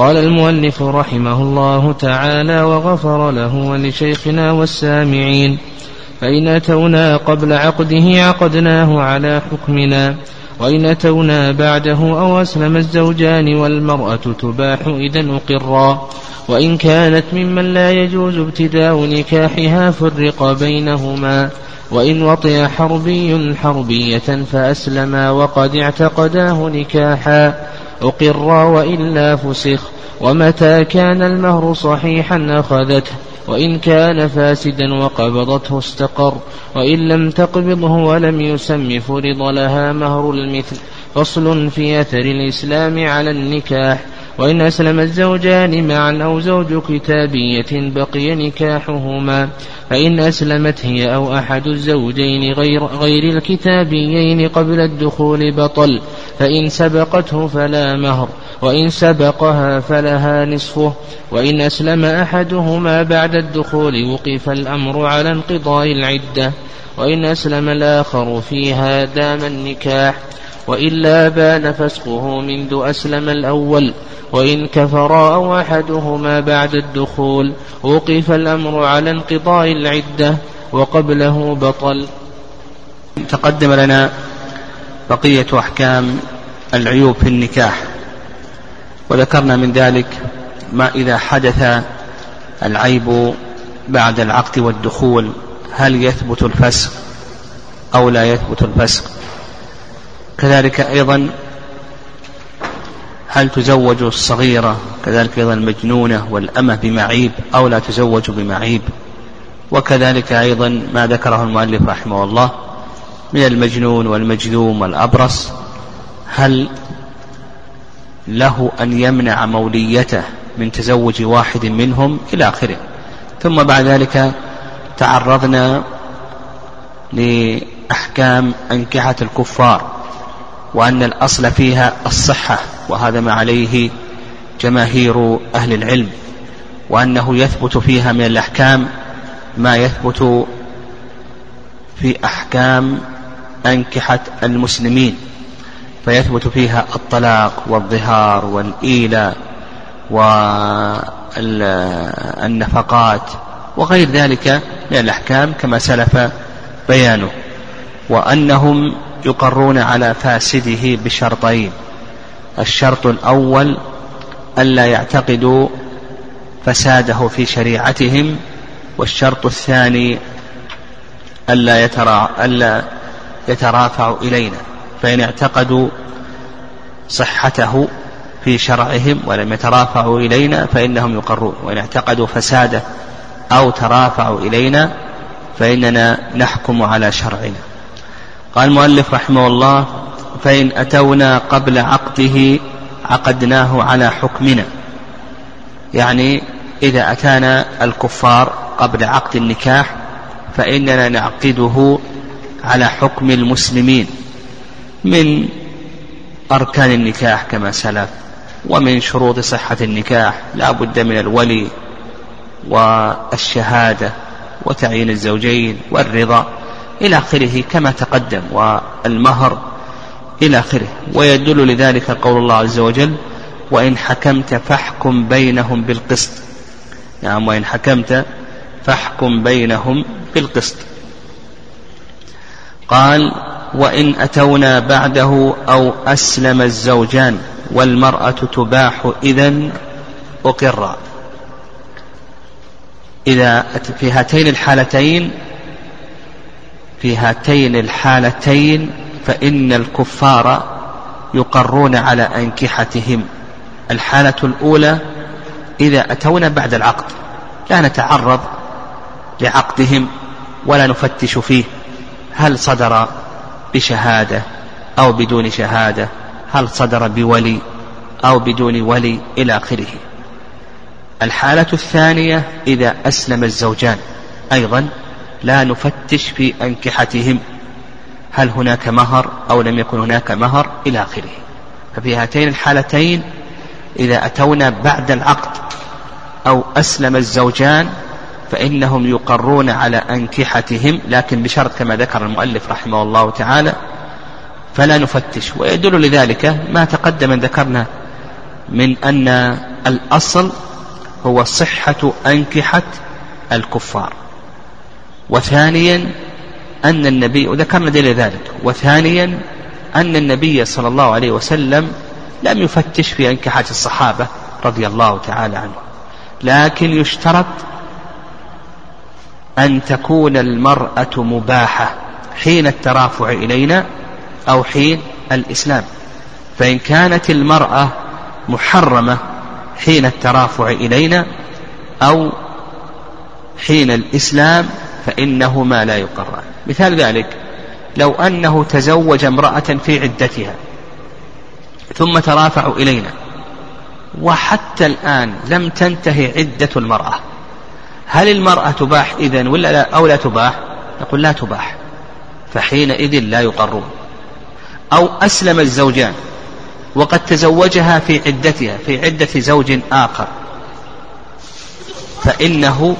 قال المؤلف رحمه الله تعالى وغفر له ولشيخنا والسامعين فإن أتونا قبل عقده عقدناه على حكمنا وإن أتونا بعده أو أسلم الزوجان والمرأة تباح إذا أقرا وإن كانت ممن لا يجوز ابتداء نكاحها فرق بينهما وإن وطئ حربي حربية فأسلما وقد اعتقداه نكاحا. أقرا وإلا فسخ ومتى كان المهر صحيحا أخذته وإن كان فاسدا وقبضته استقر وإن لم تقبضه ولم يسم فرض لها مهر المثل. فصل في أثر الإسلام على النكاح. وإن أسلم الزوجان معا أو زوج كتابية بقي نكاحهما فإن أسلمت هي أو أحد الزوجين غير, غير الكتابيين قبل الدخول بطل فإن سبقته فلا مهر وإن سبقها فلها نصفه وإن أسلم أحدهما بعد الدخول وقف الأمر على انقضاء العدة وإن أسلم الآخر فيها دام النكاح. وإلا بان فسقه منذ أسلم الأول وإن كفرا أو أحدهما بعد الدخول وقف الأمر على انقضاء العدة وقبله بطل. تقدم لنا بقية أحكام العيوب في النكاح وذكرنا من ذلك ما إذا حدث العيب بعد العقد والدخول هل يثبت الفسق أو لا يثبت الفسق؟ كذلك أيضا هل تزوج الصغيرة؟ كذلك أيضا المجنونة والأمة بمعيب أو لا تزوج بمعيب. وكذلك أيضا ما ذكره المؤلف رحمه الله من المجنون والمجذوم والأبرص. هل له أن يمنع موليته من تزوج واحد منهم إلى آخره؟ ثم بعد ذلك تعرضنا لأحكام أنكحة الكفار. وأن الأصل فيها الصحة وهذا ما عليه جماهير أهل العلم وأنه يثبت فيها من الأحكام ما يثبت في أحكام أنكحة المسلمين فيثبت فيها الطلاق والظهار والإيلاء والنفقات وغير ذلك من الأحكام كما سلف بيانه وأنهم يقرون على فاسده بشرطين. الشرط الأول ألا يعتقدوا فساده في شريعتهم والشرط الثاني ألا, يترا ألا يترافع إلينا فإن اعتقدوا صحته في شرعهم ولم يترافعوا إلينا فإنهم يقرون وإن اعتقدوا فساده أو ترافعوا إلينا فإننا نحكم على شرعنا. قال المؤلف رحمه الله فإن أتونا قبل عقده عقدناه على حكمنا. يعني إذا أتانا الكفار قبل عقد النكاح فإننا نعقده على حكم المسلمين من أركان النكاح كما سلف ومن شروط صحة النكاح لا بد من الولي والشهادة وتعيين الزوجين والرضا. إلى آخره كما تقدم والمهر إلى آخره. ويدل لذلك قول الله عز وجل وإن حكمت فاحكم بينهم بالقسط. نعم وإن حكمت فاحكم بينهم بالقسط. قال وإن أتونا بعده أو أسلم الزوجان والمرأة تباح إذا أقرا إذا في هاتين الحالتين في هاتين الحالتين فإن الكفار يقرون على أنكحتهم. الحالة الأولى إذا أتونا بعد العقد لا نتعرض لعقدهم ولا نفتش فيه. هل صدر بشهادة أو بدون شهادة؟ هل صدر بولي أو بدون ولي؟ إلى آخره. الحالة الثانية إذا أسلم الزوجان. أيضا لا نفتش في أنكحتهم. هل هناك مهر أو لم يكن هناك مهر إلى آخره. ففي هاتين الحالتين إذا أتونا بعد العقد أو أسلم الزوجان فإنهم يقرون على أنكحتهم لكن بشرط كما ذكر المؤلف رحمه الله تعالى فلا نفتش. ويدل لذلك ما تقدم ذكرنا من أن الأصل هو صحة أنكحة الكفار. وثانيا أن النبي وذكرنا دليل ذلك وثانيا أن النبي صلى الله عليه وسلم لم يفتش في أنكحة الصحابة رضي الله تعالى عنهم لكن يشترط أن تكون المرأة مباحة حين الترافع إلينا أو حين الإسلام. فإن كانت المرأة محرمة حين الترافع إلينا أو حين الإسلام فإنهما لا يقران. مثال ذلك لو أنه تزوج امرأة في عدتها ثم ترافعوا إلينا وحتى الآن لم تنتهي عدة المرأة هل المرأة تباح إذن ولا لا؟ أو لا تباح؟ نقول لا تباح فحينئذ لا يقرون. أو أسلم الزوجان وقد تزوجها في عدتها في عدة زوج آخر فإنه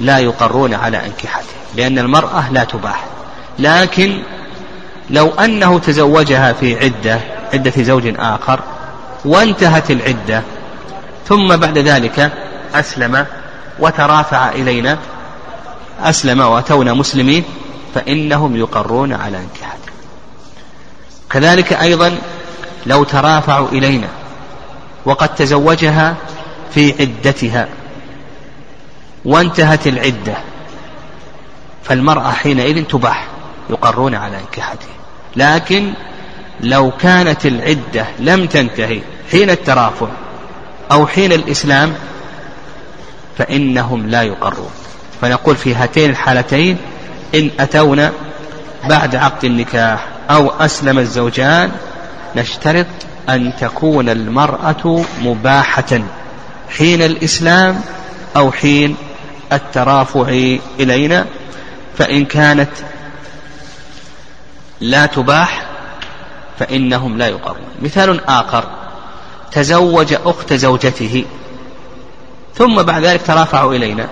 لا يقرون على أنكحته لأن المرأة لا تباح. لكن لو أنه تزوجها في عدة عدة زوج آخر وانتهت العدة ثم بعد ذلك أسلم وترافع إلينا أسلم وأتونا مسلمين فإنهم يقرون على انكحته. كذلك أيضا لو ترافعوا إلينا وقد تزوجها في عدتها وانتهت العدة. فالمرأة حينئذ تباح يقرون على انكحته. لكن لو كانت العدة لم تنتهي حين الترافع أو حين الإسلام فإنهم لا يقرون. فنقول في هاتين الحالتين إن أتونا بعد عقد النكاح أو أسلم الزوجان نشترط أن تكون المرأة مباحة حين الإسلام أو حين الترافع إلينا فإن كانت لا تباح فإنهم لا يقرون مثال آخر تزوج أخت زوجته ثم بعد ذلك ترافعوا إلينا.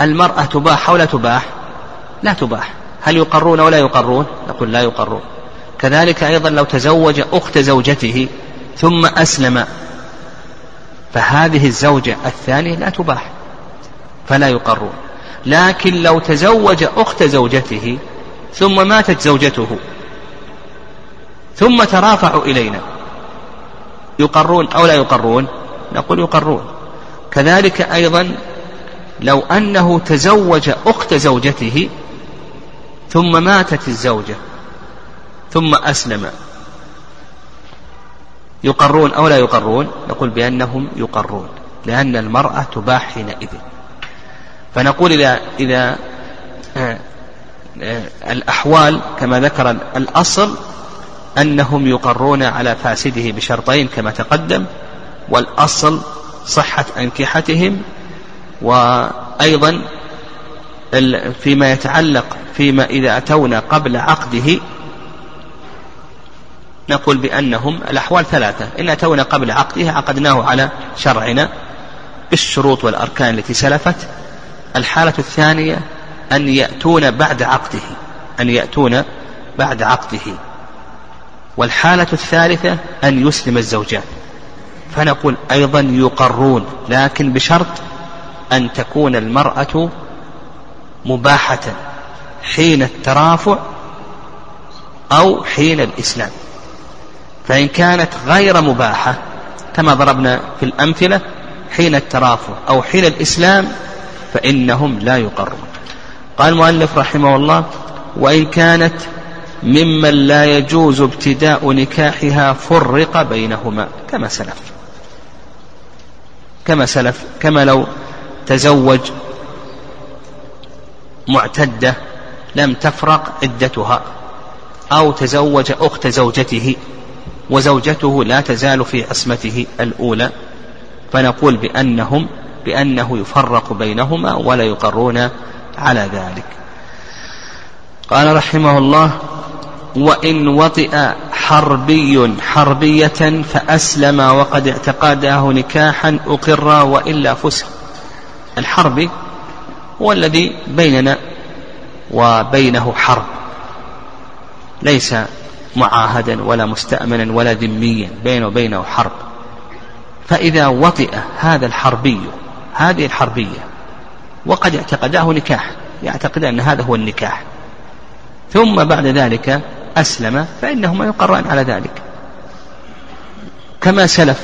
المرأة تباح أو لا تباح؟ لا تباح. هل يقرون أو لا يقرون؟ نقول لا يقرون. كذلك أيضا لو تزوج أخت زوجته ثم أسلم فهذه الزوجة الثانية لا تباح فلا يقرون. لكن لو تزوج أخت زوجته ثم ماتت زوجته ثم ترافعوا إلينا يقرون أو لا يقرون؟ نقول يقرون. كذلك أيضا لو أنه تزوج أخت زوجته ثم ماتت الزوجة ثم أسلم يقرون أو لا يقرون؟ نقول بأنهم يقرون لأن المرأة تباح حينئذ. فنقول إذا إذا آه، آه، الأحوال كما ذكر الأصل أنهم يقرون على فاسده بشرطين كما تقدم والأصل صحة أنكحتهم وأيضا فيما يتعلق فيما إذا أتونا قبل عقده نقول بأنهم الأحوال ثلاثة. إن أتونا قبل عقده عقدناه على شرعنا بالشروط والأركان التي سلفت. الحالة الثانية أن يأتون بعد عقده. أن يأتون بعد عقده. والحالة الثالثة أن يسلم الزوجان. فنقول أيضا يقرون لكن بشرط أن تكون المرأة مباحة حين الترافع أو حين الإسلام. فإن كانت غير مباحة كما ضربنا في الأمثلة حين الترافع أو حين الإسلام فإنهم لا يقرون. قال المؤلف رحمه الله وإن كانت ممن لا يجوز ابتداء نكاحها فرق بينهما. كما سلف. كما سلف كما لو تزوج معتدة لم تفرق عدتها أو تزوج أخت زوجته وزوجته لا تزال في عصمته الأولى فنقول بأنهم بأنه يفرق بينهما ولا يقرون على ذلك. قال رحمه الله وإن وطئ حربي حربية فأسلم وقد اعتقده نكاحا أقر وإلا فسق الحربي هو الذي بيننا وبينه حرب ليس معاهدا ولا مستأمنا ولا ذميا بينه وبينه حرب. فإذا وطئ هذا الحربي هذه الحربية وقد اعتقداه نكاح يعتقد أن هذا هو النكاح. ثم بعد ذلك أسلم فإنهما يقران على ذلك. كما سلف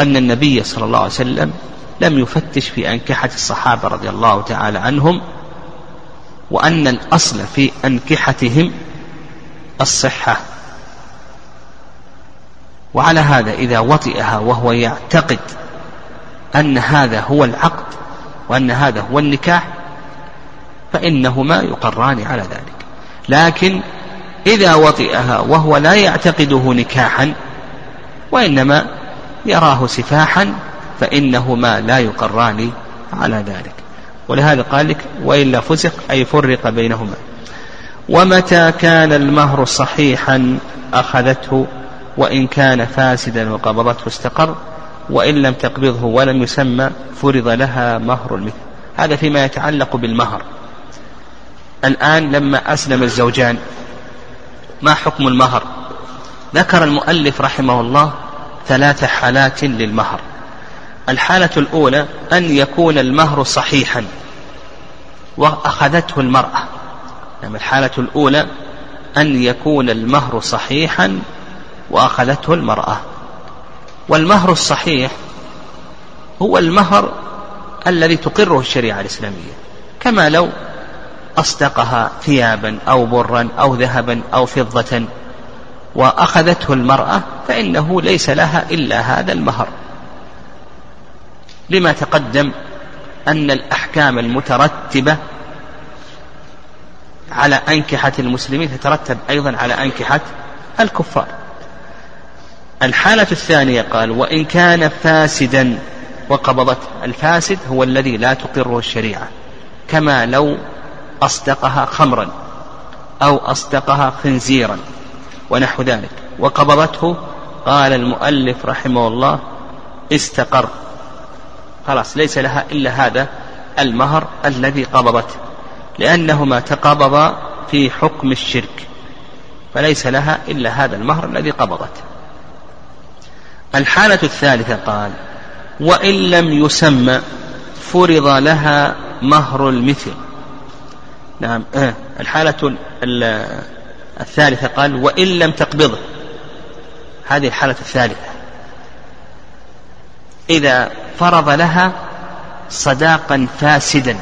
أن النبي صلى الله عليه وسلم لم يفتش في أنكحة الصحابة رضي الله تعالى عنهم وأن الأصل في أنكحتهم الصحة. وعلى هذا إذا وطئها وهو يعتقد أن هذا هو العقد وأن هذا هو النكاح فإنهما يقران على ذلك. لكن إذا وطئها وهو لا يعتقده نكاحا وإنما يراه سفاحا فإنهما لا يقران على ذلك. ولهذا قال لك وإلا فسق أي فرق بينهما. ومتى كان المهر صحيحا أخذته وإن كان فاسدا وقبضته استقر وإن لم تقبضه ولم يسمى فرض لها مهر المثل. هذا فيما يتعلق بالمهر. الآن لما أسلم الزوجان ما حكم المهر؟ ذكر المؤلف رحمه الله ثلاث حالات للمهر. الحالة الأولى أن يكون المهر صحيحا وأخذته المرأة. يعني الحالة الأولى أن يكون المهر صحيحا وأخذته المرأة. والمهر الصحيح هو المهر الذي تقره الشريعة الإسلامية. كما لو أصدقها ثيابا أو برا أو ذهبا أو فضة وأخذته المرأة فإنه ليس لها إلا هذا المهر. لما تقدم أن الأحكام المترتبة على أنكحة المسلمين تترتب أيضا على أنكحة الكفار. الحالة الثانية قال وإن كان فاسدا وقبضته الفاسد هو الذي لا تقره الشريعة كما لو أصدقها خمرا أو أصدقها خنزيرا ونحو ذلك. وقبضته قال المؤلف رحمه الله استقر. خلاص ليس لها إلا هذا المهر الذي قبضته لأنهما تقابضا في حكم الشرك فليس لها إلا هذا المهر الذي قبضته الحالة الثالثة قال وإن لم يسمى فرض لها مهر المثل. نعم آه الحالة الثالثة قال وإن لم تقبضه هذه الحالة الثالثة. إذا فرض لها صداقا فاسدا.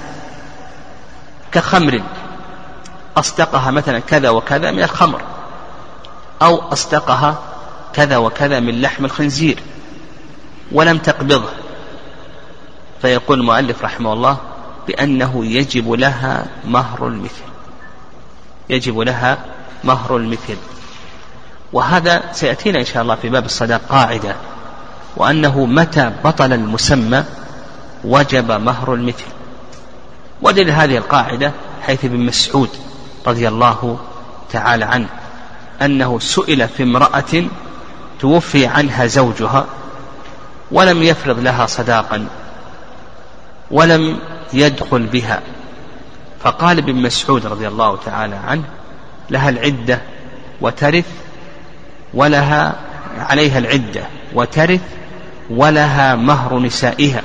كخمر أصدقها مثلا كذا وكذا من الخمر أو أصدقها كذا وكذا من لحم الخنزير ولم تقبضه. فيقول المؤلف رحمه الله بأنه يجب لها مهر المثل يجب لها مهر المثل. وهذا سيأتينا إن شاء الله في باب الصداق قاعدة وأنه متى بطل المسمى وجب مهر المثل. ودل هذه القاعدة حيث ابن مسعود رضي الله تعالى عنه أنه سئل في امرأة توفي عنها زوجها ولم يفرض لها صداقا ولم يدخل بها. فقال ابن مسعود رضي الله تعالى عنه لها العدة وترث ولها عليها العدة وترث ولها مهر نسائها.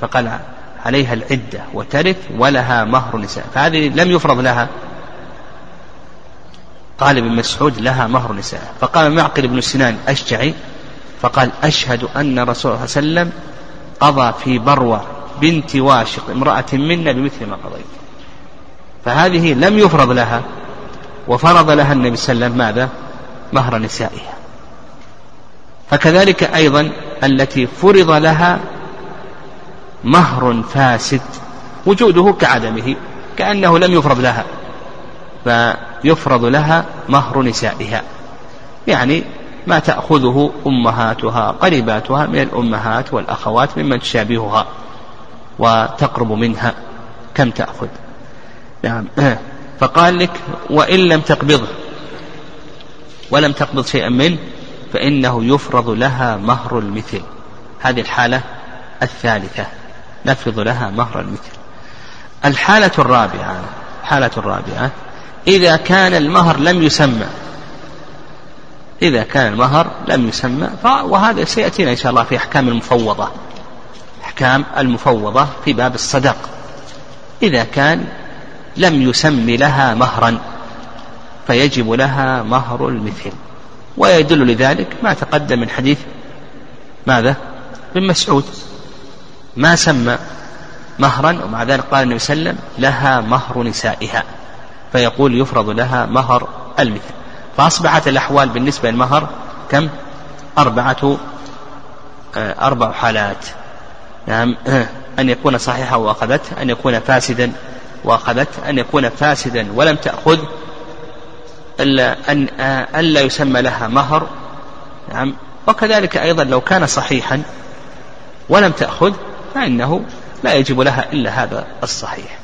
فقال عليها العدة وترث ولها مهر نساء. فهذه لم يفرض لها قال ابن مسعود لها مهر نساء. فقام معقل بن سنان أشجعي فقال أشهد أن رسول الله صلى الله عليه وسلم قضى في بروة بنت واشق امرأة منا بمثل ما قضيت. فهذه لم يفرض لها وفرض لها النبي صلى الله عليه وسلم ماذا؟ مهر نسائها. فكذلك أيضا التي فرض لها مهر فاسد وجوده كعدمه كأنه لم يفرض لها فيفرض لها مهر نسائها. يعني ما تأخذه أمهاتها قريباتها من الأمهات والأخوات ممن تشابهها وتقرب منها كم تأخذ؟ نعم. فقال لك وإن لم تقبضه ولم تقبض شيئا منه فإنه يفرض لها مهر المثل. هذه الحالة الثالثة. نفرض لها مهر المثل. الحالة إذا كان المهر لم يسمى وهذا سيأتينا إن شاء الله في أحكام المفوضة. أحكام المفوضة في باب الصدق. إذا كان لم يسم لها مهرا فيجب لها مهر المثل. ويدل لذلك ما تقدم من حديث ماذا؟ ابن مسعود. ما سمى مهرا ومع ذلك قال النبي صلى الله عليه وسلم لها مهر نسائها فيقول يفرض لها مهر المثل. فأصبحت الأحوال بالنسبة للمهر كم؟ أربعة آه، أربع حالات. نعم أن يكون صحيحا وأخذته أن يكون فاسدا وأخذته أن يكون فاسدا ولم تأخذ إلا أن آه، ألا يسمى لها مهر. نعم وكذلك أيضا لو كان صحيحا ولم تأخذ فإنه لا يجب لها إلا هذا الصحيح.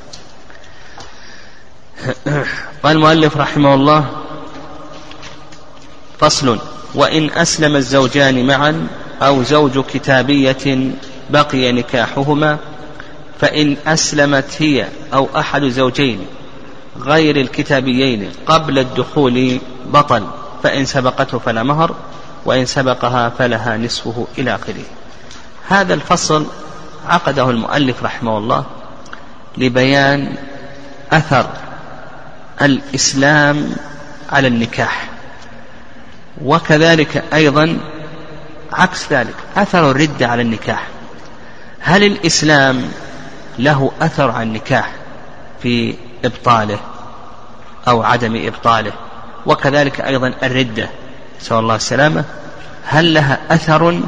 قال المؤلف رحمه الله فصل وإن أسلم الزوجان معا أو زوج كتابية بقي نكاحهما فإن أسلمت هي أو أحد زوجين غير الكتابيين قبل الدخول بطل فإن سبقته فلا مهر وإن سبقها فلها نصفه إلى آخره. هذا الفصل عقده المؤلف رحمه الله لبيان أثر الإسلام على النكاح وكذلك أيضا عكس ذلك أثر الردة على النكاح. هل الإسلام له أثر على النكاح في إبطاله أو عدم إبطاله؟ وكذلك أيضا الردة نسأل الله السلامة هل لها أثر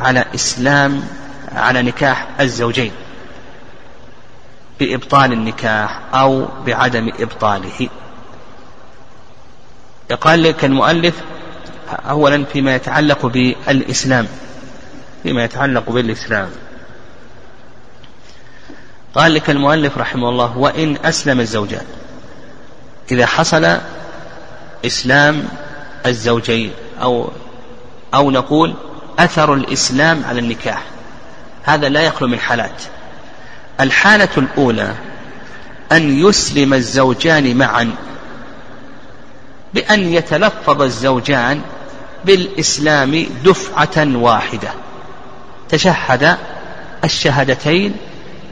على إسلام على نكاح الزوجين. بإبطال النكاح أو بعدم إبطاله. قال لك المؤلف أولا فيما يتعلق بالإسلام. فيما يتعلق بالإسلام. قال لك المؤلف رحمه الله وإن أسلم الزوجان. إذا حصل إسلام الزوجين أو أو نقول أثر الإسلام على النكاح. هذا لا يخلو من حالات. الحالة الأولى أن يسلم الزوجان معا بأن يتلفظ الزوجان بالإسلام دفعة واحدة. تشهد الشهادتين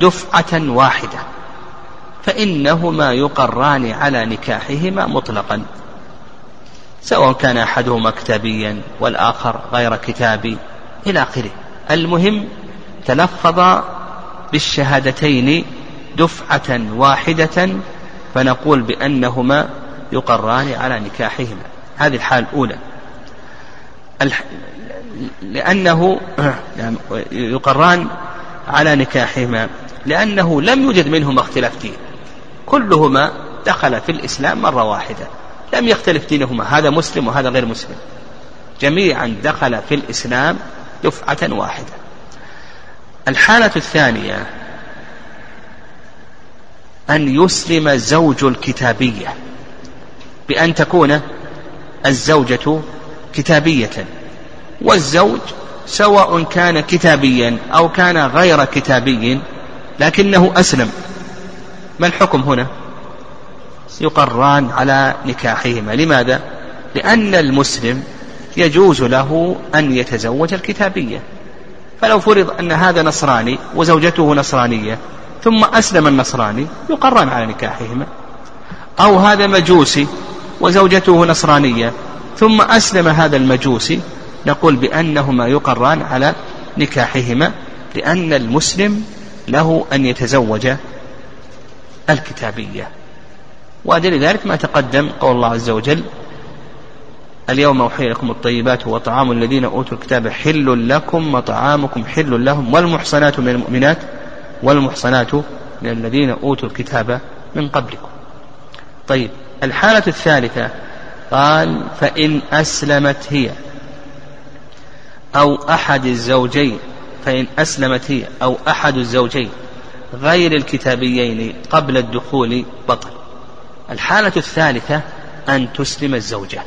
دفعة واحدة فإنهما يقران على نكاحهما مطلقا سواء كان أحدهما كتابيا والآخر غير كتابي إلى آخره. المهم تلفظ بالشهادتين دفعة واحدة فنقول بأنهما يقران على نكاحهما. هذه الحالة الأولى. لأنه يقران على نكاحهما لأنه لم يوجد منهما اختلاف دين. كلهما دخل في الإسلام مرة واحدة لم يختلف دينهما. هذا مسلم وهذا غير مسلم. جميعا دخل في الإسلام دفعة واحدة. الحالة الثانية أن يسلم زوج الكتابية بأن تكون الزوجة كتابية والزوج سواء كان كتابيا أو كان غير كتابي لكنه أسلم. ما الحكم هنا؟ يقران على نكاحهما. لماذا؟ لأن المسلم يجوز له أن يتزوج الكتابية. فلو فرض أن هذا نصراني وزوجته نصرانية ثم أسلم النصراني يقران على نكاحهما. أو هذا مجوسي وزوجته نصرانية ثم أسلم هذا المجوسي نقول بأنهما يقران على نكاحهما لأن المسلم له أن يتزوج الكتابية. وأدل ذلك ما تقدم قول الله عز وجل اليوم أوحي لكم الطيبات وطعام الذين أوتوا الكتاب حل لكم وطعامكم حل لهم والمحصنات من المؤمنات والمحصنات من الذين أوتوا الكتاب من قبلكم. طيب الحالة الثالثة قال فإن أسلمت هي أو أحد الزوجين فإن أسلمت هي أو أحد الزوجين غير الكتابيين قبل الدخول بطل. الحالة الثالثة أن تسلم الزوجة.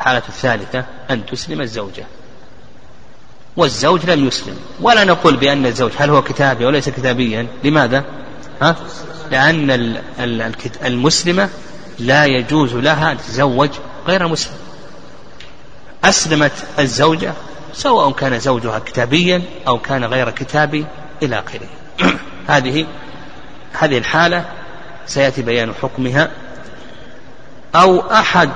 الحالة الثالثة أن تسلم الزوجة. والزوج لم يسلم. ولا نقول بأن الزوج هل هو كتابي وليس كتابيا؟ لماذا؟ ها؟ لأن المسلمة لا يجوز لها أن تتزوج غير مسلم. أسلمت الزوجة سواء كان زوجها كتابيا أو كان غير كتابي إلى آخره. هذه هذه الحالة سيأتي بيان حكمها. أو أحد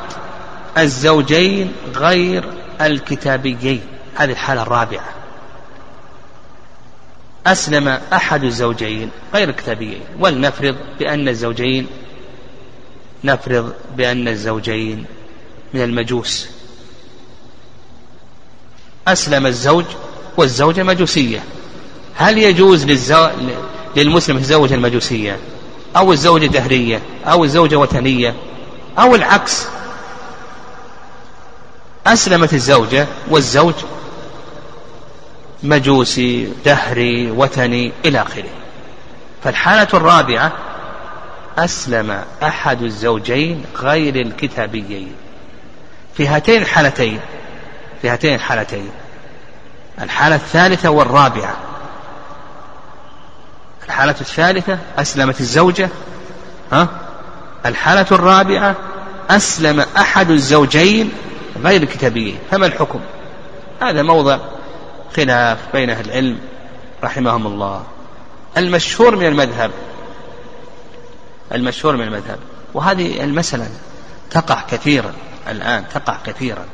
الزوجين غير الكتابيين. هذه الحالة الرابعة. أسلم أحد الزوجين غير الكتابيين. ولنفرض بأن الزوجين نفرض بأن الزوجين من المجوس. أسلم الزوج والزوجة مجوسية. هل يجوز للزو... للمسلم يتزوج المجوسية أو الزوجة دهرية أو الزوجة وثنية أو العكس؟ أسلمت الزوجة والزوج مجوسي دهري وثني إلى آخره. فالحالة الرابعة أسلم أحد الزوجين غير الكتابيين. في هاتين الحالتين في هاتين الحالتين. الحالة الثالثة والرابعة. الحالة الثالثة أسلمت الزوجة ها؟ الحالة الرابعة أسلم أحد الزوجين غير الكتابيين فما الحكم؟ هذا موضع خلاف بين أهل العلم رحمهم الله. المشهور من المذهب المشهور من المذهب وهذه المسألة تقع كثيرا الآن تقع كثيرا.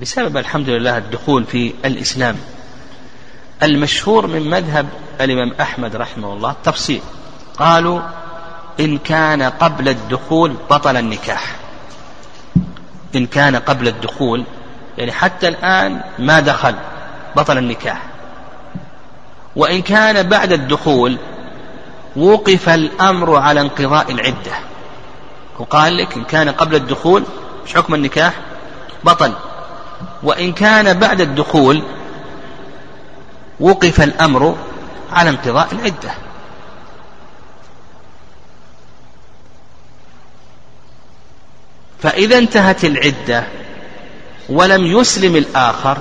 بسبب الحمد لله الدخول في الإسلام. المشهور من مذهب الإمام أحمد رحمه الله التفصيل قالوا إن كان قبل الدخول بطل النكاح. إن كان قبل الدخول يعني حتى الآن ما دخل بطل النكاح. وإن كان بعد الدخول وقف الأمر على انقضاء العدة. وقال لك إن كان قبل الدخول مش حكم النكاح؟ بطل. وإن كان بعد الدخول وقف الأمر على انقضاء العدة. فإذا انتهت العدة ولم يسلم الآخر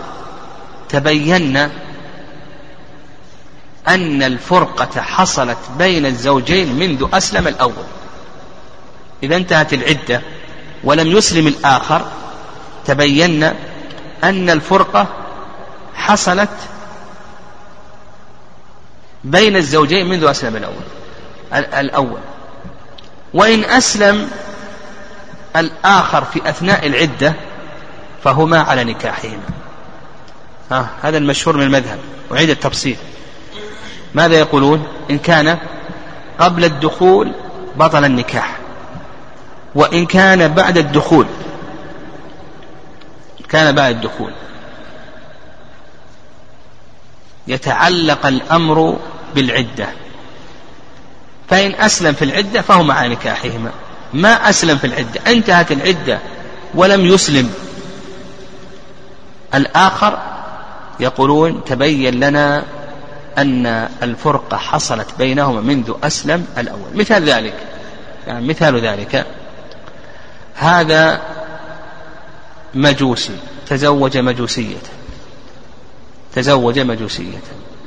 تبين أن الفرقة حصلت بين الزوجين منذ أسلم الأول. إذا انتهت العدة ولم يسلم الآخر تبين أن الفرقة حصلت بين الزوجين منذ أسلم الأول. الأول. وإن أسلم الآخر في أثناء العدة فهما على نكاحهما. آه هذا المشهور من المذهب. أعيد التفصيل. ماذا يقولون؟ إن كان قبل الدخول بطل النكاح. وإن كان بعد الدخول كان بعد الدخول. يتعلق الأمر بالعدة. فإن أسلم في العدة فهو مع نكاحهما. ما أسلم في العدة انتهت العدة ولم يسلم. الآخر يقولون تبين لنا أن الفرقة حصلت بينهما منذ أسلم الأول. مثال ذلك يعني مثال ذلك. هذا مجوسي تزوج مجوسية. تزوج مجوسية.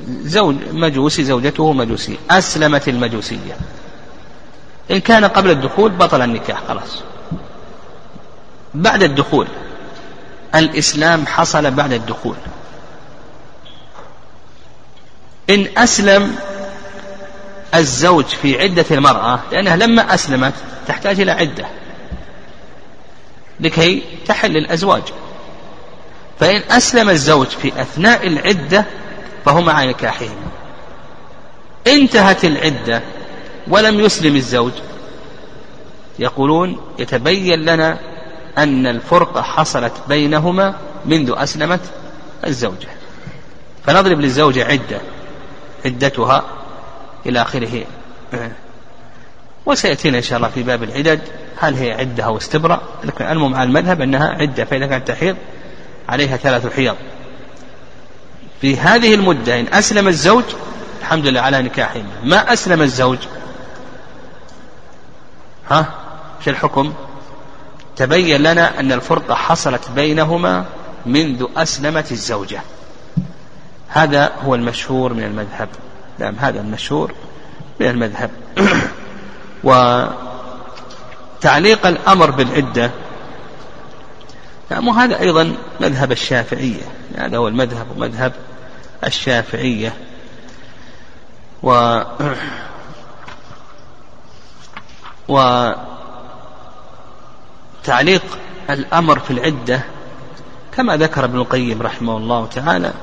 زوج مجوسي زوجته مجوسية. أسلمت المجوسية. إن كان قبل الدخول بطل النكاح خلاص. بعد الدخول الإسلام حصل بعد الدخول. إن أسلم الزوج في عدة المرأة لأنها لما أسلمت تحتاج إلى عدة. لكي تحل الأزواج. فإن أسلم الزوج في أثناء العدة فهو مع نكاحهم انتهت العدة ولم يسلم الزوج. يقولون يتبين لنا أن الفرقة حصلت بينهما منذ أسلمت الزوجة. فنضرب للزوجة عدة عدتها إلى آخره. وسيأتينا إن شاء الله في باب العدد هل هي عدة أو استبراء؟ لكن المهم على المذهب أنها عدة فإذا كانت تحيض عليها ثلاث حيض. في هذه المدة إن أسلم الزوج الحمد لله على نكاحهما. ما أسلم الزوج؟ ها؟ في الحكم؟ تبين لنا أن الفرقة حصلت بينهما منذ أسلمت الزوجة. هذا هو المشهور من المذهب. نعم هذا المشهور من المذهب. وتعليق الأمر بالعدة نعم وهذا أيضا مذهب الشافعية. هذا هو المذهب ومذهب الشافعية. و وتعليق الأمر في العدة كما ذكر ابن القيم رحمه الله تعالى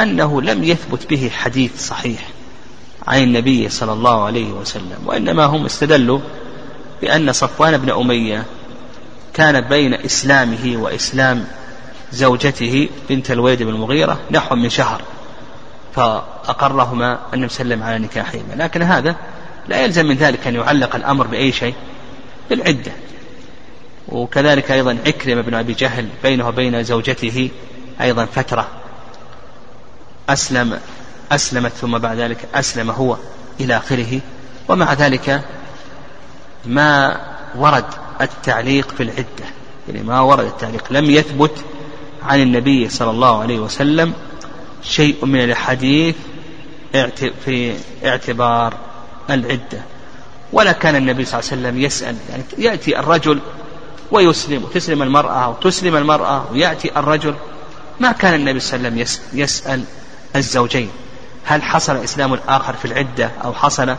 أنه لم يثبت به حديث صحيح عن النبي صلى الله عليه وسلم وإنما هم استدلوا بأن صفوان بن أمية كان بين إسلامه وإسلام زوجته بنت الوليد بن المغيرة نحو من شهر فأقرهما النبي صلى الله عليه وسلم على نكاحهما لكن هذا لا يلزم من ذلك أن يعلق الأمر بأي شيء بالعدة. وكذلك أيضا عكرمة بن أبي جهل بينه وبين زوجته أيضا فترة. أسلم أسلمت ثم بعد ذلك أسلم هو إلى آخره. ومع ذلك ما ورد التعليق في العدة. يعني ما ورد التعليق. لم يثبت عن النبي صلى الله عليه وسلم شيء من الحديث في اعتبار العدة. ولا كان النبي صلى الله عليه وسلم يسأل يعني يأتي الرجل ويسلم وتسلم المرأة وتسلم المرأة ويأتي الرجل. ما كان النبي صلى الله عليه وسلم يسأل الزوجين. هل حصل إسلام آخر في العدة أو حصل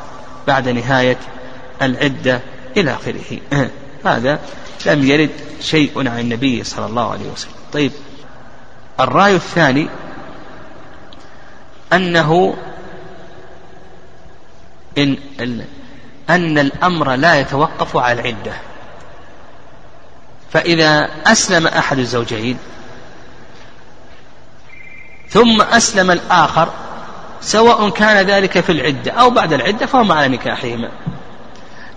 بعد نهاية العدة إلى آخره؟ هذا لم يرد شيء عن النبي صلى الله عليه وسلم. طيب الرأي الثاني أنه إن أن الأمر لا يتوقف على العدة. فإذا أسلم أحد الزوجين ثم أسلم الآخر سواء كان ذلك في العدة أو بعد العدة فهم على نكاحهما.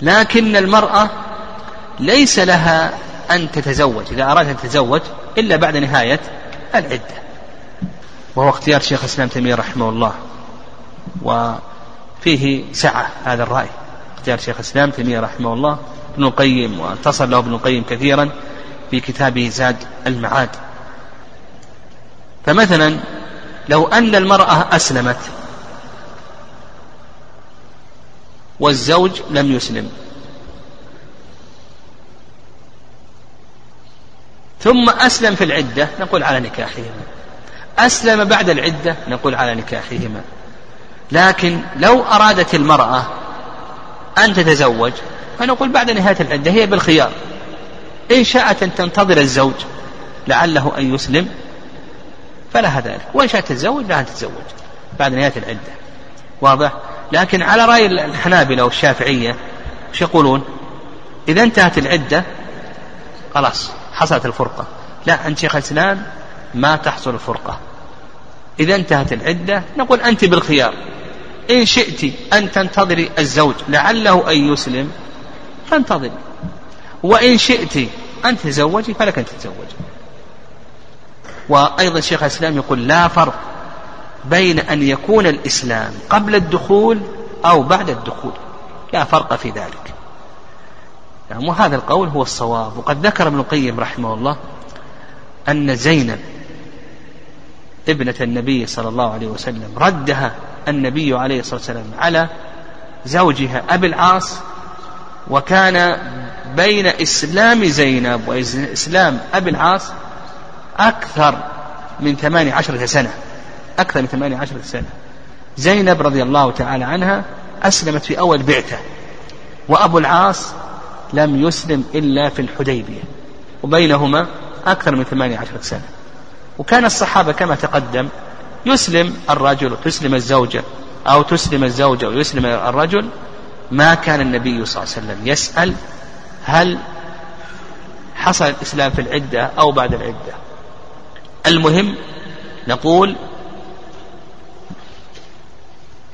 لكن المرأة ليس لها أن تتزوج إذا أرادت أن تتزوج إلا بعد نهاية العدة. وهو اختيار شيخ الإسلام تيمية رحمه الله. وفيه سعة هذا الرأي. اختيار شيخ الإسلام تيمية رحمه الله ابن القيم واتصل له ابن القيم كثيرا في كتابه زاد المعاد. فمثلا لو أن المرأة أسلمت والزوج لم يسلم. ثم أسلم في العدة نقول على نكاحهما. أسلم بعد العدة نقول على نكاحهما. لكن لو أرادت المرأة أن تتزوج فنقول بعد نهاية العدة هي بالخيار. إن شاءت أن تنتظر الزوج لعله أن يسلم فلها ذلك. وإن شاءت تتزوج لها أن تتزوج بعد نهاية العدة. واضح؟ لكن على رأي الحنابلة والشافعية وش يقولون؟ إذا انتهت العدة خلاص حصلت الفرقة. لا عند شيخ الإسلام ما تحصل الفرقة. إذا انتهت العدة نقول أنت بالخيار. إن شئت أن تنتظري الزوج لعله أن يسلم فانتظري وإن شئت أن تتزوجي فلك أن تتزوجي وأيضا شيخ الإسلام يقول لا فرق بين أن يكون الإسلام قبل الدخول أو بعد الدخول. لا فرق في ذلك. يعني وهذا القول هو الصواب. وقد ذكر ابن القيم رحمه الله أن زينب ابنة النبي صلى الله عليه وسلم ردها النبي عليه الصلاة والسلام على زوجها أبي العاص وكان بين إسلام زينب وإسلام أبي العاص أكثر من ثمانية عشرة سنة أكثر من ثمانية عشرة سنة. زينب رضي الله تعالى عنها أسلمت في أول بعثة وأبو العاص لم يسلم إلا في الحديبية وبينهما أكثر من ثمانية عشرة سنة. وكان الصحابة كما تقدم يسلم الرجل وتسلم الزوجة أو تسلم الزوجة ويسلم الرجل ما كان النبي صلى الله عليه وسلم يسأل هل حصل الإسلام في العدة أو بعد العدة. المهم نقول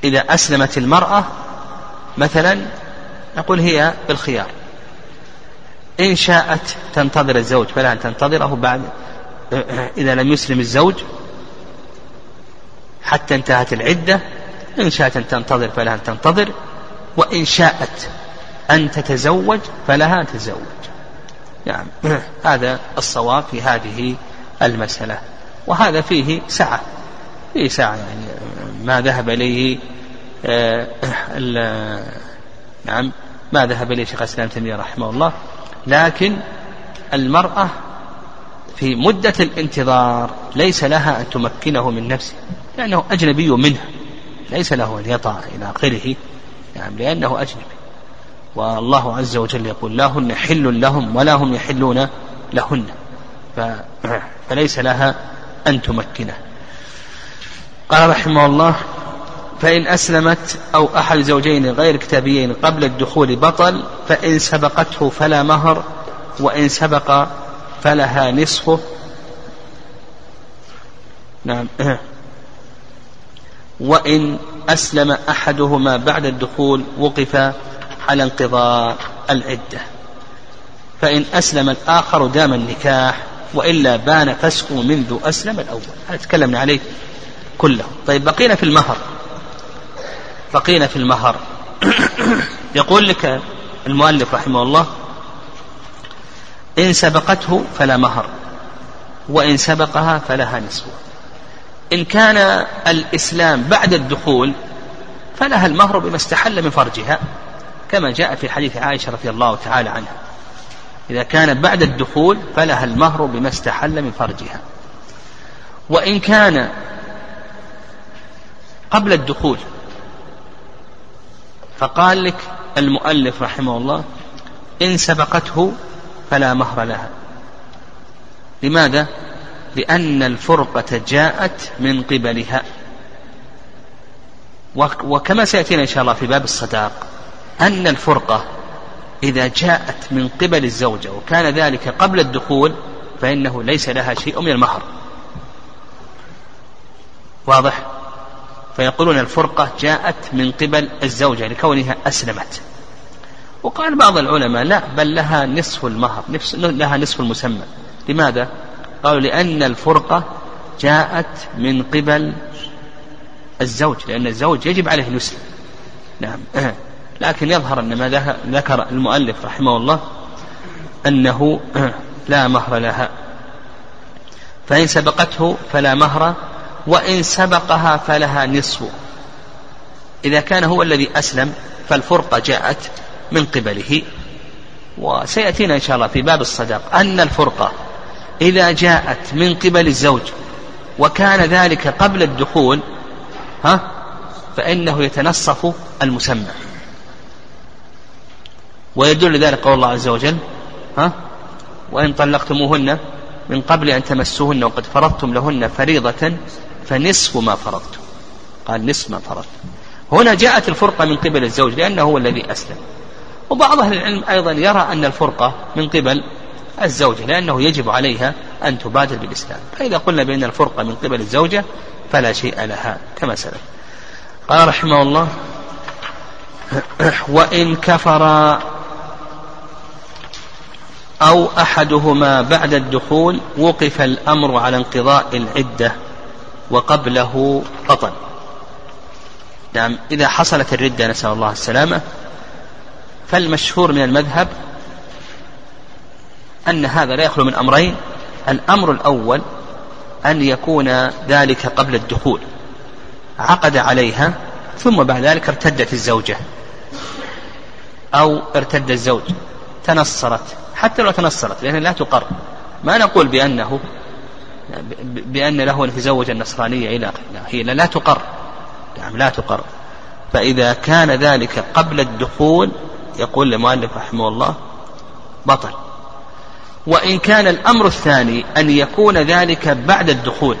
إذا أسلمت المرأة مثلا نقول هي بالخيار. إن شاءت تنتظر الزوج فلها أن تنتظره بعد إذا لم يسلم الزوج حتى انتهت العدة إن شاءت أن تنتظر فلها أن تنتظر وإن شاءت أن تتزوج فلها أن تتزوج. نعم هذا الصواب في هذه المسألة. وهذا فيه سعة. فيه سعة يعني ما ذهب إليه آه، نعم ما ذهب إليه شيخ الإسلام تيمية رحمه الله. لكن المرأة في مدة الانتظار ليس لها أن تمكنه من نفسه لأنه أجنبي منها ليس له أن يطع إلى آخره يعني لأنه أجنبي. والله عز وجل يقول لا هن حل لهم ولا هم يحلون لهن. فليس لها أن تمكنه. قال رحمه الله فإن أسلمت أو أحد زوجين غير كتابيين قبل الدخول بطل فإن سبقته فلا مهر وإن سبق فلها نصفه. نعم. وإن أسلم أحدهما بعد الدخول وقف على انقضاء العدة. فإن أسلم الآخر دام النكاح وإلا بان فسخه منذ أسلم الأول. هذا تكلمنا عليه كله. طيب بقينا في المهر. بقينا في المهر. يقول لك المؤلف رحمه الله إن سبقته فلا مهر وإن سبقها فلها نصفه إن كان الإسلام بعد الدخول فلها المهر بما استحل من فرجها كما جاء في حديث عائشة رضي الله تعالى عنها. إذا كان بعد الدخول فلها المهر بما استحل من فرجها. وإن كان قبل الدخول فقال لك المؤلف رحمه الله إن سبقته فلا مهر لها. لماذا؟ لأن الفرقة جاءت من قبلها. وكما سيأتينا إن شاء الله في باب الصداق أن الفرقة إذا جاءت من قبل الزوجة وكان ذلك قبل الدخول فإنه ليس لها شيء من المهر. واضح؟ فيقولون الفرقة جاءت من قبل الزوجة لكونها أسلمت. وقال بعض العلماء لا بل لها نصف المهر لها نصف المسمى. لماذا؟ قالوا لأن الفرقة جاءت من قبل الزوج لأن الزوج يجب عليه أن يسلم نعم. لكن يظهر أن ما ذكر المؤلف رحمه الله أنه لا مهر لها. فإن سبقته فلا مهر وإن سبقها فلها نصف. إذا كان هو الذي أسلم فالفرقة جاءت من قبله. وسيأتينا إن شاء الله في باب الصداق. أن الفرقة إذا جاءت من قبل الزوج وكان ذلك قبل الدخول ها فإنه يتنصف المسمى. ويدل ذلك قول الله عز وجل ها وإن طلقتموهن من قبل أن تمسوهن وقد فرضتم لهن فريضة فنصف ما فرضتم. قال نصف ما فرضتم. هنا جاءت الفرقة من قبل الزوج لأنه هو الذي أسلم. وبعض أهل العلم أيضا يرى أن الفرقة من قبل الزوجة لأنه يجب عليها أن تبادر بالإسلام. فإذا قلنا بأن الفرقة من قبل الزوجة فلا شيء لها كما سلف قال رحمه الله وإن كفر أو أحدهما بعد الدخول وقف الأمر على انقضاء العدة وقبله بطل. نعم إذا حصلت الردة نسأل الله السلامة. فالمشهور من المذهب أن هذا لا يخلو من أمرين. الأمر الأول أن يكون ذلك قبل الدخول عقد عليها ثم بعد ذلك ارتدت الزوجة أو ارتد الزوج تنصرت حتى لو تنصرت لأنها لا تقر. ما نقول بأنه بأن له أن يتزوج النصرانية إلى هي لا تقر. نعم لا تقر. فإذا كان ذلك قبل الدخول يقول المؤلف رحمه الله بطل. وإن كان الأمر الثاني أن يكون ذلك بعد الدخول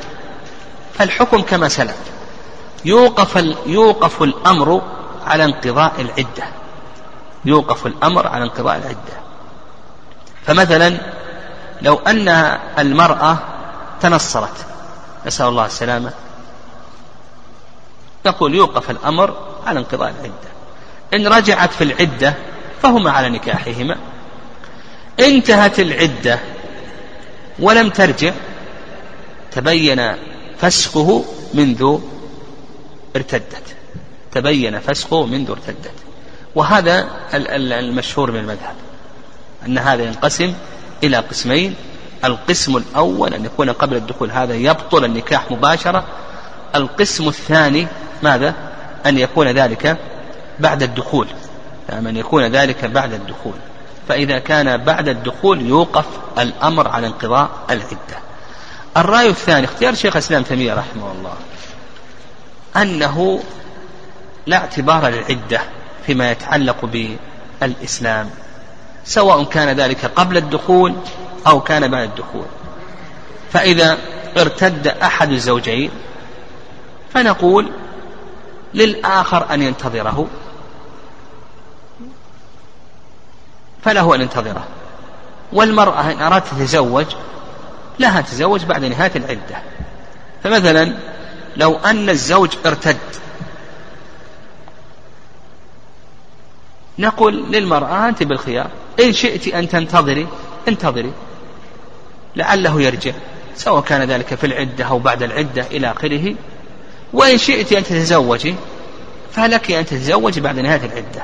فالحكم كما سلف. يوقف يوقف الأمر على انقضاء العدة. يوقف الأمر على انقضاء العدة. فمثلا لو أن المرأة تنصرت نسأل الله السلامة نقول يوقف الأمر على انقضاء العدة. إن رجعت في العدة فهما على نكاحهما. انتهت العدة ولم ترجع تبين فسخه منذ ارتدت. تبين فسخه منذ ارتدت. وهذا المشهور من المذهب أن هذا ينقسم إلى قسمين. القسم الأول أن يكون قبل الدخول هذا يبطل النكاح مباشرة. القسم الثاني ماذا؟ أن يكون ذلك بعد الدخول يعني أن يكون ذلك بعد الدخول. فإذا كان بعد الدخول يوقف الأمر على انقضاء العدة. الرأي الثاني اختيار شيخ الإسلام تيمية رحمه الله أنه لا اعتبار للعدة فيما يتعلق بالإسلام سواء كان ذلك قبل الدخول أو كان بعد الدخول. فإذا ارتد أحد الزوجين فنقول للآخر أن ينتظره. فله أن ينتظره. والمرأة إن أرادت تتزوج لها تتزوج بعد نهاية العدة. فمثلا لو أن الزوج ارتد نقول للمرأة أنت بالخيار إن شئت أن تنتظري انتظري لعله يرجع سواء كان ذلك في العدة أو بعد العدة إلى آخره. وإن شئت أن تتزوجي فلك أن تتزوجي بعد نهاية العدة.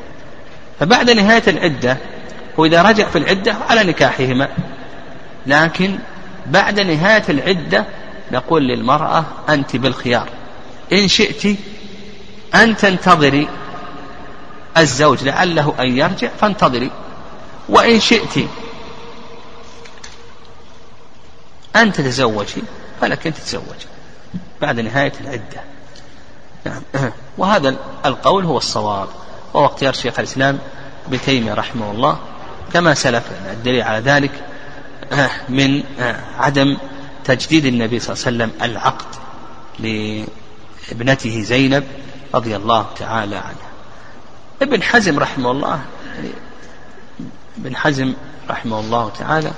فبعد نهاية العدة وإذا رجع في العدة على نكاحهما. لكن بعد نهاية العدة نقول للمرأة أنت بالخيار. إن شئت أن تنتظري الزوج لعله أن يرجع فانتظري. وإن شئت أن تتزوجي فلك أن تتزوجي بعد نهاية العدة. نعم. وهذا القول هو الصواب. وهو اختيار شيخ الإسلام ابن تيمية رحمه الله. كما سلف الدليل على ذلك من عدم تجديد النبي صلى الله عليه وسلم العقد لابنته زينب رضي الله تعالى عنها. ابن حزم رحمه الله يعني ابن حزم رحمه الله تعالى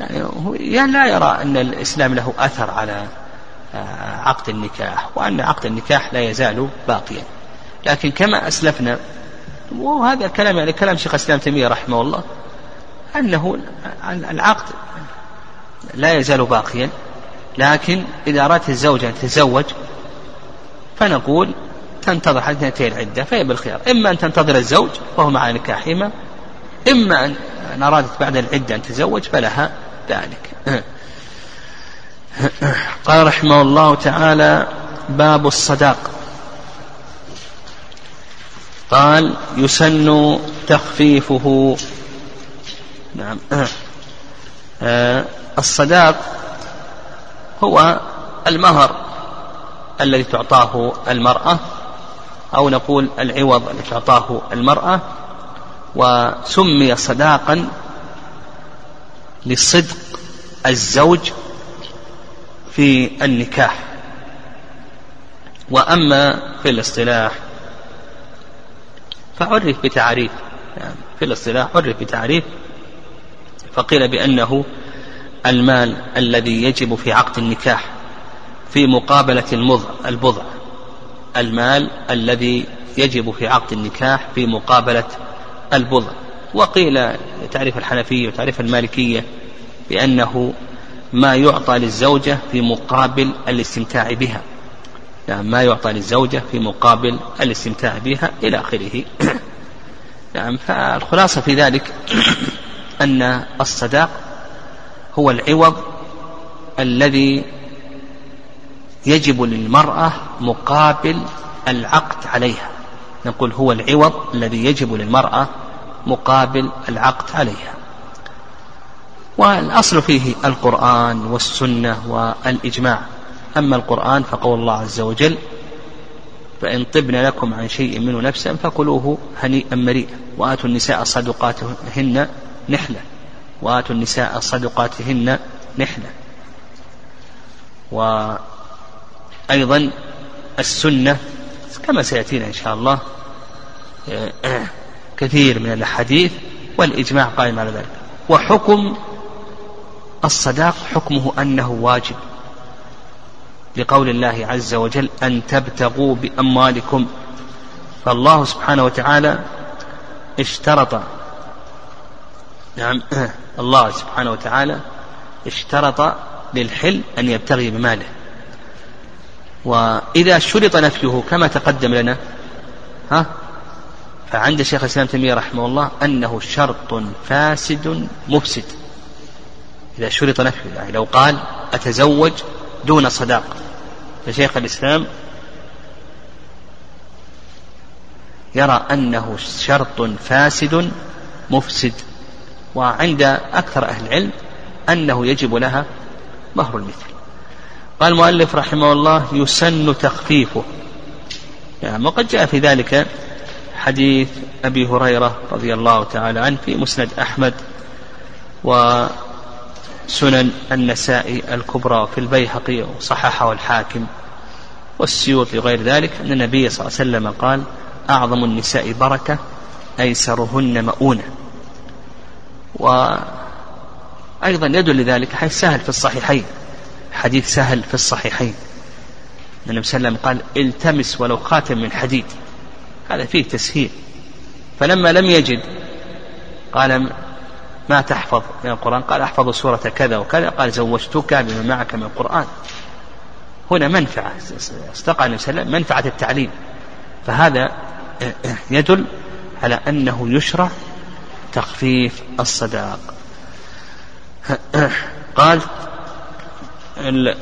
يعني هو يعني لا يرى أن الإسلام له أثر على آه، عقد النكاح وأن عقد النكاح لا يزال باقيا. لكن كما أسلفنا وهذا الكلام يعني كلام شيخ الإسلام تيمية رحمه الله. أنه العقد لا يزال باقيا لكن إذا أرادت الزوجة أن تتزوج فنقول تنتظر حتى تنتهي العدة فهي بالخيار. إما أن تنتظر الزوج وهو مع نكاحهما إما أن أرادت بعد العدة أن تتزوج فلها ذلك. قال رحمه الله تعالى باب الصداق. قال يسن تخفيفه. نعم. آه، الصداق هو المهر الذي تعطاه المرأة أو نقول العوض الذي تعطاه المرأة وسمي صداقا لصدق الزوج في النكاح. وأما في الاصطلاح فعرف بتعريف. يعني في الاصطلاح عرف بتعريف فقيل بأنه المال الذي يجب في عقد النكاح في مقابلة المضع البضع. المال الذي يجب في عقد النكاح في مقابلة البضع. وقيل تعريف الحنفية وتعريف المالكية بأنه ما يعطى للزوجة في مقابل الاستمتاع بها. يعني ما يعطى للزوجة في مقابل الاستمتاع بها إلى آخره. نعم فالخلاصة في ذلك أن الصداق هو العوض الذي يجب للمرأة مقابل العقد عليها. نقول هو العوض الذي يجب للمرأة مقابل العقد عليها. والأصل فيه القرآن والسنة والإجماع. أما القرآن فقول الله عز وجل فإن طبن لكم عن شيء منه نفسا فكلوه هنيئا مريئا وآتوا النساء صدقاتهن نحلة وآتوا النساء صدقاتهن نحلة وأيضا السنة كما سيأتينا إن شاء الله كثير من الأحاديث والإجماع قائم على ذلك. وحكم الصداق حكمه أنه واجب. لقول الله عز وجل أن تبتغوا بأموالكم. فالله سبحانه وتعالى اشترط نعم الله سبحانه وتعالى اشترط للحل أن يبتغي بماله. وإذا شرط نفيه كما تقدم لنا ها فعند شيخ الإسلام تيمية رحمه الله أنه شرط فاسد مفسد. إذا شرط نفيه يعني لو قال أتزوج دون صداق فشيخ الإسلام يرى أنه شرط فاسد مفسد وعند أكثر أهل العلم أنه يجب لها مهر المثل. قال المؤلف رحمه الله يسن تخفيفه. يعني وقد جاء في ذلك حديث أبي هريرة رضي الله تعالى عنه في مسند أحمد وسنن النسائي الكبرى في البيهقي وصححه الحاكم والسيوطي وغير ذلك أن النبي صلى الله عليه وسلم قال أعظم النساء بركة أيسرهن مؤونة. وأيضا يدل لذلك حيث سهل في الصحيحين حديث سهل في الصحيحين. النبي صلى الله عليه وسلم قال التمس ولو خاتم من حديد. هذا فيه تسهيل. فلما لم يجد قال ما تحفظ من القرآن؟ قال أحفظ سورة كذا وكذا. قال زوجتك بما معك من القرآن. هنا منفعة استقع النبي صلى الله عليه وسلم منفعة التعليم. فهذا يدل على أنه يشرع تخفيف الصداق. قال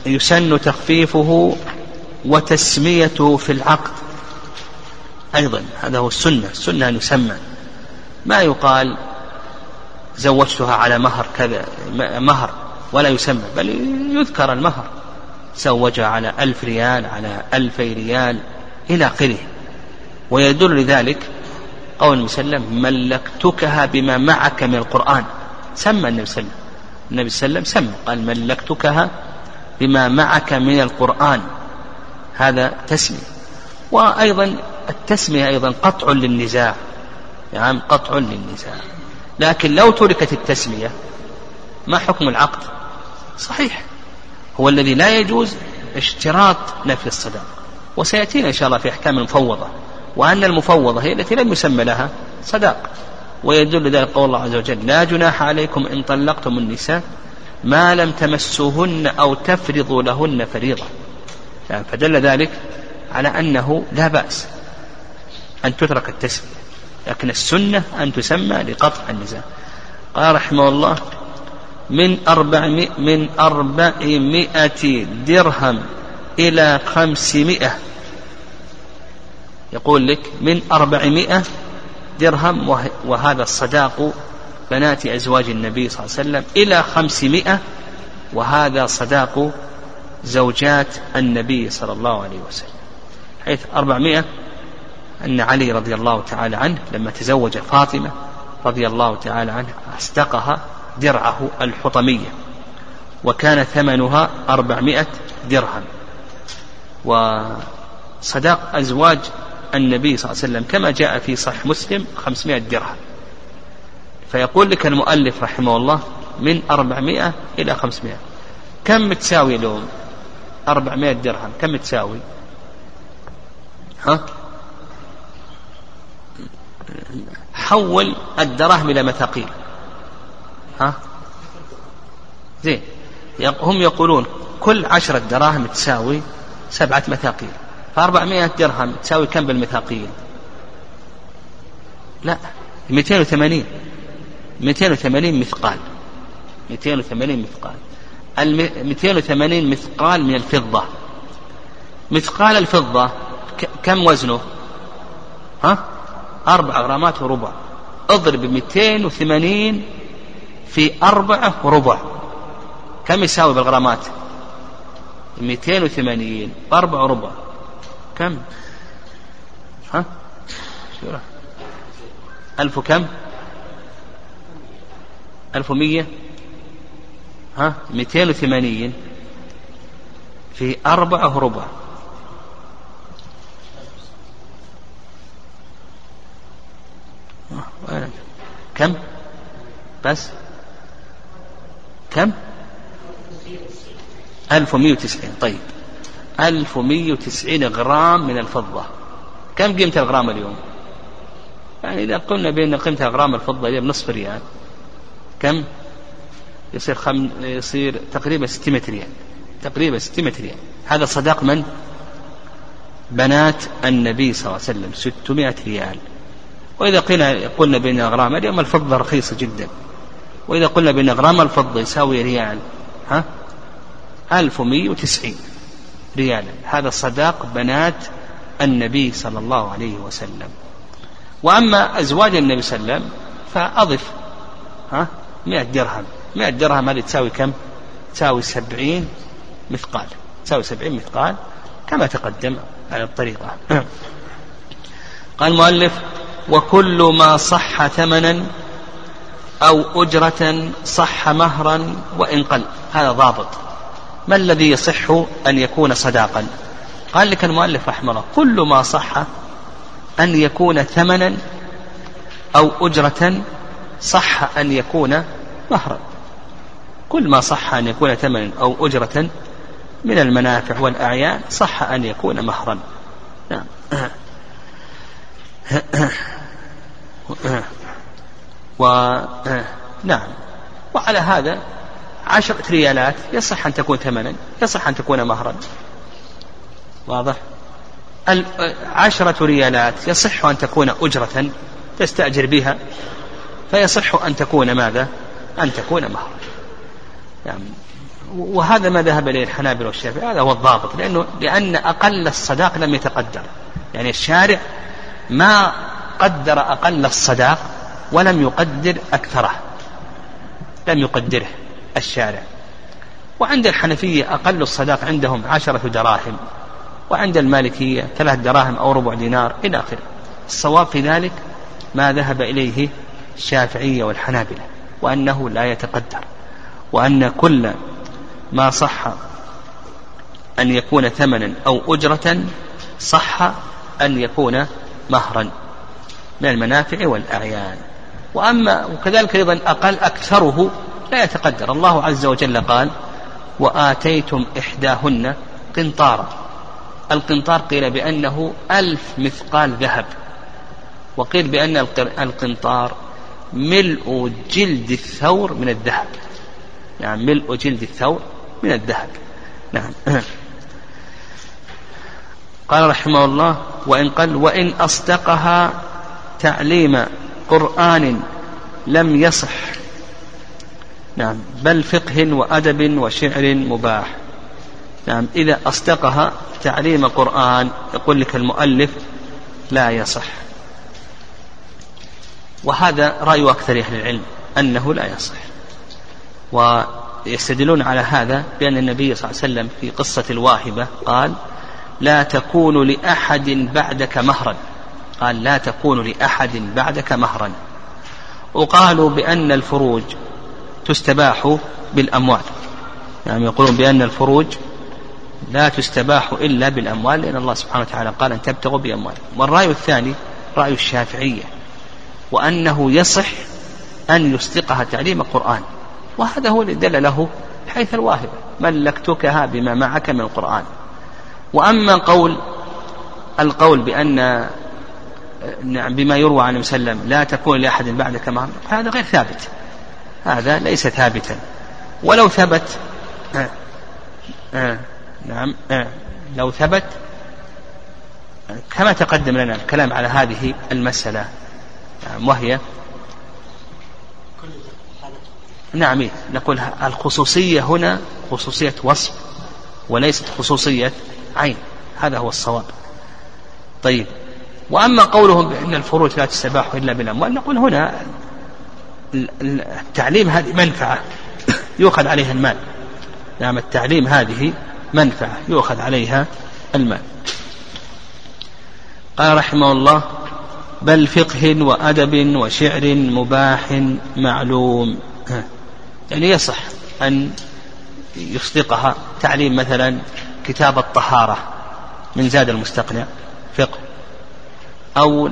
يسن تخفيفه وتسميته في العقد. أيضا هذا هو السنة السنة أن يسمى. ما يقال زوجتها على مهر كذا مهر ولا يسمى بل يذكر المهر. زوجها على ألف ريال على ألفي ريال إلى آخره. ويدل لذلك قول النبي صلى الله عليه وسلم ملكتكها بما معك من القرآن. سمى النبي صلى الله عليه وسلم. النبي صلى الله عليه وسلم سمى قال ملكتكها بما معك من القرآن. هذا تسمية. وأيضا التسمية أيضا قطع للنزاع. يعني قطع للنزاع. لكن لو تركت التسمية ما حكم العقد؟ صحيح. هو الذي لا يجوز اشتراط نفي الصداق وسيأتينا إن شاء الله في أحكام المفوضة وأن المفوضة هي التي لم يسمى لها صداق ويدل ذلك قول الله عز وجل لا جناح عليكم إن طلقتم النساء ما لم تمسوهن أو تفرضوا لهن فريضة. فدل ذلك على أنه لا بأس أن تترك التسمية. لكن السنة أن تسمى لقطع النزاع. قال رحمه الله من أربعمائة من أربعمائة درهم إلى خمسمائة. يقول لك من أربعمائة درهم وهذا الصداق بنات أزواج النبي صلى الله عليه وسلم إلى خمسمائة وهذا صداق زوجات النبي صلى الله عليه وسلم. حيث أربعمائة أن علي رضي الله تعالى عنه لما تزوج فاطمة رضي الله تعالى عنه أصدقها درعه الحطمية وكان ثمنها أربعمائة درهم. وصداق أزواج النبي صلى الله عليه وسلم كما جاء في صحيح مسلم خمسمائة درهم. فيقول لك المؤلف رحمه الله من أربعمائة إلى خمسمائة. كم تساوي اليوم؟ أربعمائة درهم. كم تساوي؟ ها؟ حول الدراهم إلى مثاقيل ها؟ زين. هم يقولون كل عشرة دراهم تساوي سبعة مثاقيل فأربعمائة درهم تساوي كم بالمثاقيل لا. 280 280 مثقال. 280 مثقال. ال 280 مثقال من الفضة. مثقال الفضة كم وزنه؟ ها؟ أربعة غرامات وربع. اضرب 280 في أربعة وربع. كم يساوي بالغرامات؟ 280 أربعة وربع. كم؟ ها؟ ألف كم ألف ومية. ها؟ مئتين وثمانين في أربعة وربع. كم؟ بس. كم؟ ألف ومية وتسعين. طيب. ألف ومية وتسعين غرام من الفضة. كم قيمة الغرام اليوم؟ يعني إذا قلنا بأن قيمة غرام الفضة هي بنصف ريال. كم؟ يصير خم... يصير تقريبا 600 ريال. تقريبا 600 ريال. هذا صداق من؟ بنات النبي صلى الله عليه وسلم. 600 ريال. وإذا قلنا قلنا بأن غرام اليوم الفضة رخيصة جدا. وإذا قلنا بأن غرام الفضة يساوي ريال ها؟ 1190 ريالا. هذا صداق بنات النبي صلى الله عليه وسلم. وأما أزواج النبي صلى الله عليه وسلم فأضف ها؟ مئة درهم. مئة درهم هذه تساوي كم؟ تساوي سبعين مثقال. تساوي سبعين مثقال كما تقدم على الطريقة. قال المؤلف وكل ما صح ثمنا أو أجرة صح مهرا وإن قل. هذا ضابط. ما الذي يصح أن يكون صداقا؟ قال لك المؤلف رحمه الله كل ما صح أن يكون ثمنا أو أجرة صح أن يكون مهرا. كل ما صح أن يكون ثمنا أو أجرة من المنافع والأعيان صح أن يكون مهرا. نعم. و نعم. وعلى هذا عشرة ريالات يصح أن تكون ثمنا يصح أن تكون مهرا. واضح؟ عشرة ريالات يصح أن تكون أجرة تستأجر بها فيصح أن تكون ماذا؟ أن تكون مهرا. يعني وهذا ما ذهب إليه الحنابلة والشافعي هذا هو الضابط لأنه لأن أقل الصداق لم يتقدر. يعني الشارع ما قدر أقل الصداق ولم يقدر أكثره لم يقدره الشارع. وعند الحنفية أقل الصداق عندهم عشرة دراهم وعند المالكية ثلاث دراهم أو ربع دينار إلى آخره. الصواب في ذلك ما ذهب إليه الشافعية والحنابلة وأنه لا يتقدر وأن كل ما صح أن يكون ثمنا أو أجرة صح أن يكون مهرا من المنافع والأعيان. وأما وكذلك أيضا أقل أكثره لا يتقدر. الله عز وجل قال وآتيتم إحداهن قنطارا. القنطار قيل بأنه ألف مثقال ذهب. وقيل بأن القنطار ملء جلد الثور من الذهب. يعني ملء جلد الثور من الذهب. نعم. قال رحمه الله وإن قال وإن أصدقها تعليم قرآن لم يصح. نعم بل فقه وأدب وشعر مباح. نعم إذا أصدقها تعليم قرآن يقول لك المؤلف لا يصح. وهذا رأي أكثر أهل العلم أنه لا يصح. ويستدلون على هذا بأن النبي صلى الله عليه وسلم في قصة الواهبة قال لا تكون لأحد بعدك مهرا. قال لا تكون لأحد بعدك مهرا. وقالوا بأن الفروج تستباح بالأموال. يعني يقولون بأن الفروج لا تستباح إلا بالأموال لأن الله سبحانه وتعالى قال أن تبتغوا بأموال. والرأي الثاني رأي الشافعية وأنه يصح أن يصدقها تعليم القرآن. وهذا هو الذي دل له حيث الواهبة ملكتكها بما معك من القرآن. وأما قول القول بأن بما يروى عن وسلم لا تكون لأحد بعدك مهر هذا غير ثابت. هذا ليس ثابتا. ولو ثبت آه. آه. نعم. آه. لو ثبت كما تقدم لنا الكلام على هذه المسألة. نعم. وهي نعم. نقول الخصوصية هنا خصوصية وصف وليست خصوصية عين. هذا هو الصواب. طيب. وأما قولهم بأن الفروج لا تستباح إلا بالأموال نقول هنا التعليم هذه منفعة. يؤخذ عليها المال. نعم التعليم هذه منفعة. يؤخذ عليها المال. قال رحمه الله بل فقه وأدب وشعر مباح معلوم. يعني يصح أن يصدقها. تعليم مثلا كتاب الطهارة من زاد المستقنع فقه أو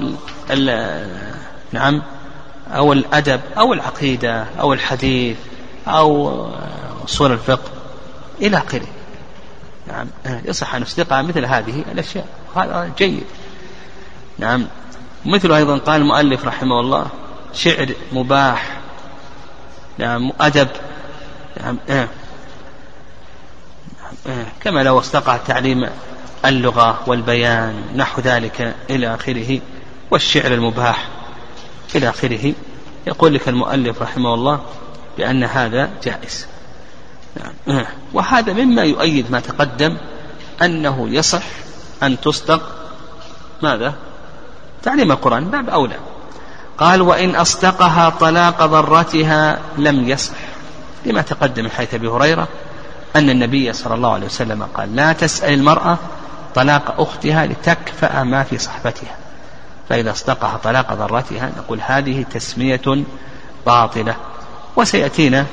ال نعم أو الأدب أو العقيدة أو الحديث أو أصول الفقه إلى آخره نعم يصح أن نصدقها مثل هذه الأشياء هذا جيد نعم مثل أيضا قال المؤلف رحمه الله شعر مباح نعم أدب نعم. آه. كما لو استقع تعليم اللغة والبيان نحو ذلك إلى آخره والشعر المباح إلى آخره. يقول لك المؤلف رحمه الله بأن هذا جائز. نعم. وهذا مما يؤيد ما تقدم أنه يصح أن تصدق ماذا؟ تعليم القرآن. باب أولى. قال وإن أصدقها طلاق ضرتها لم يصح. لما تقدم من حيث أبي هريرة أن النبي صلى الله عليه وسلم قال لا تسأل المرأة طلاق أختها لتكفأ ما في صحبتها. فإذا اصدقها طلاق ضرتها نقول هذه تسمية باطلة. وسيأتينا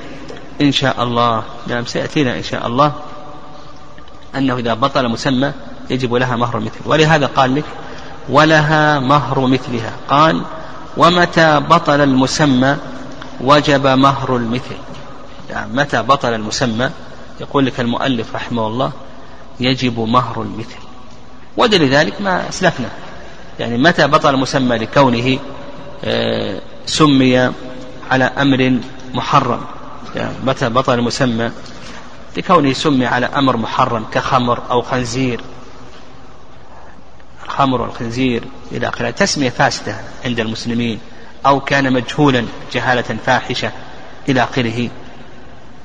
إن شاء الله نعم سيأتينا إن شاء الله أنه إذا بطل مسمى يجب لها مهر مثله. ولهذا قال لك ولها مهر مثلها. قال ومتى بطل المسمى وجب مهر المثل. يعني متى بطل المسمى يقول لك المؤلف رحمه الله يجب مهر المثل. ودليل ذلك ما أسلفنا. يعني متى بطل المسمى لكونه آه، سمي على أمر محرم. يعني متى بطل المسمى لكونه سمي على أمر محرم كخمر أو خنزير. الخمر والخنزير إلى آخره. تسمية فاسدة عند المسلمين. أو كان مجهولا جهالة فاحشة إلى آخره.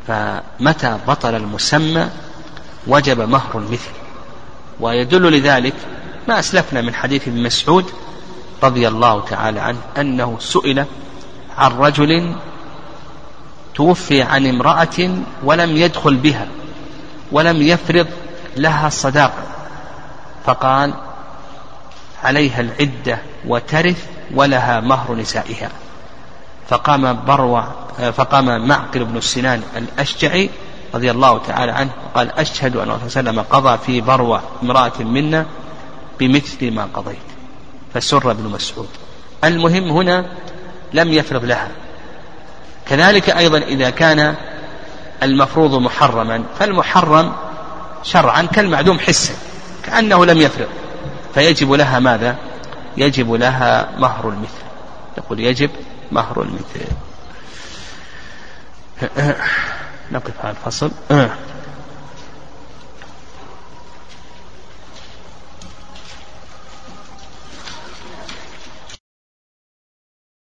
فمتى بطل المسمى وجب مهر المثل. ويدل لذلك ما أسلفنا من حديث ابن مسعود رضي الله تعالى عنه أنه سئل عن رجل توفي عن امرأة ولم يدخل بها ولم يفرض لها الصداقة فقال عليها العدة وترث ولها مهر نسائها. فقام بروع فقام معقل بن السنان الأشجعي رضي الله تعالى عنه وقال أشهد أن الرسول صلى الله عليه وسلم قضى في بروع امرأة منا بمثل ما قضيت فسر ابن مسعود. المهم هنا لم يفرض لها. كذلك أيضا إذا كان المفروض محرما فالمحرم شرعا كالمعدوم حسا كأنه لم يفرض. فيجب لها ماذا؟ يجب لها مهر المثل. يقول يجب مهر المثل نقف على الفصل.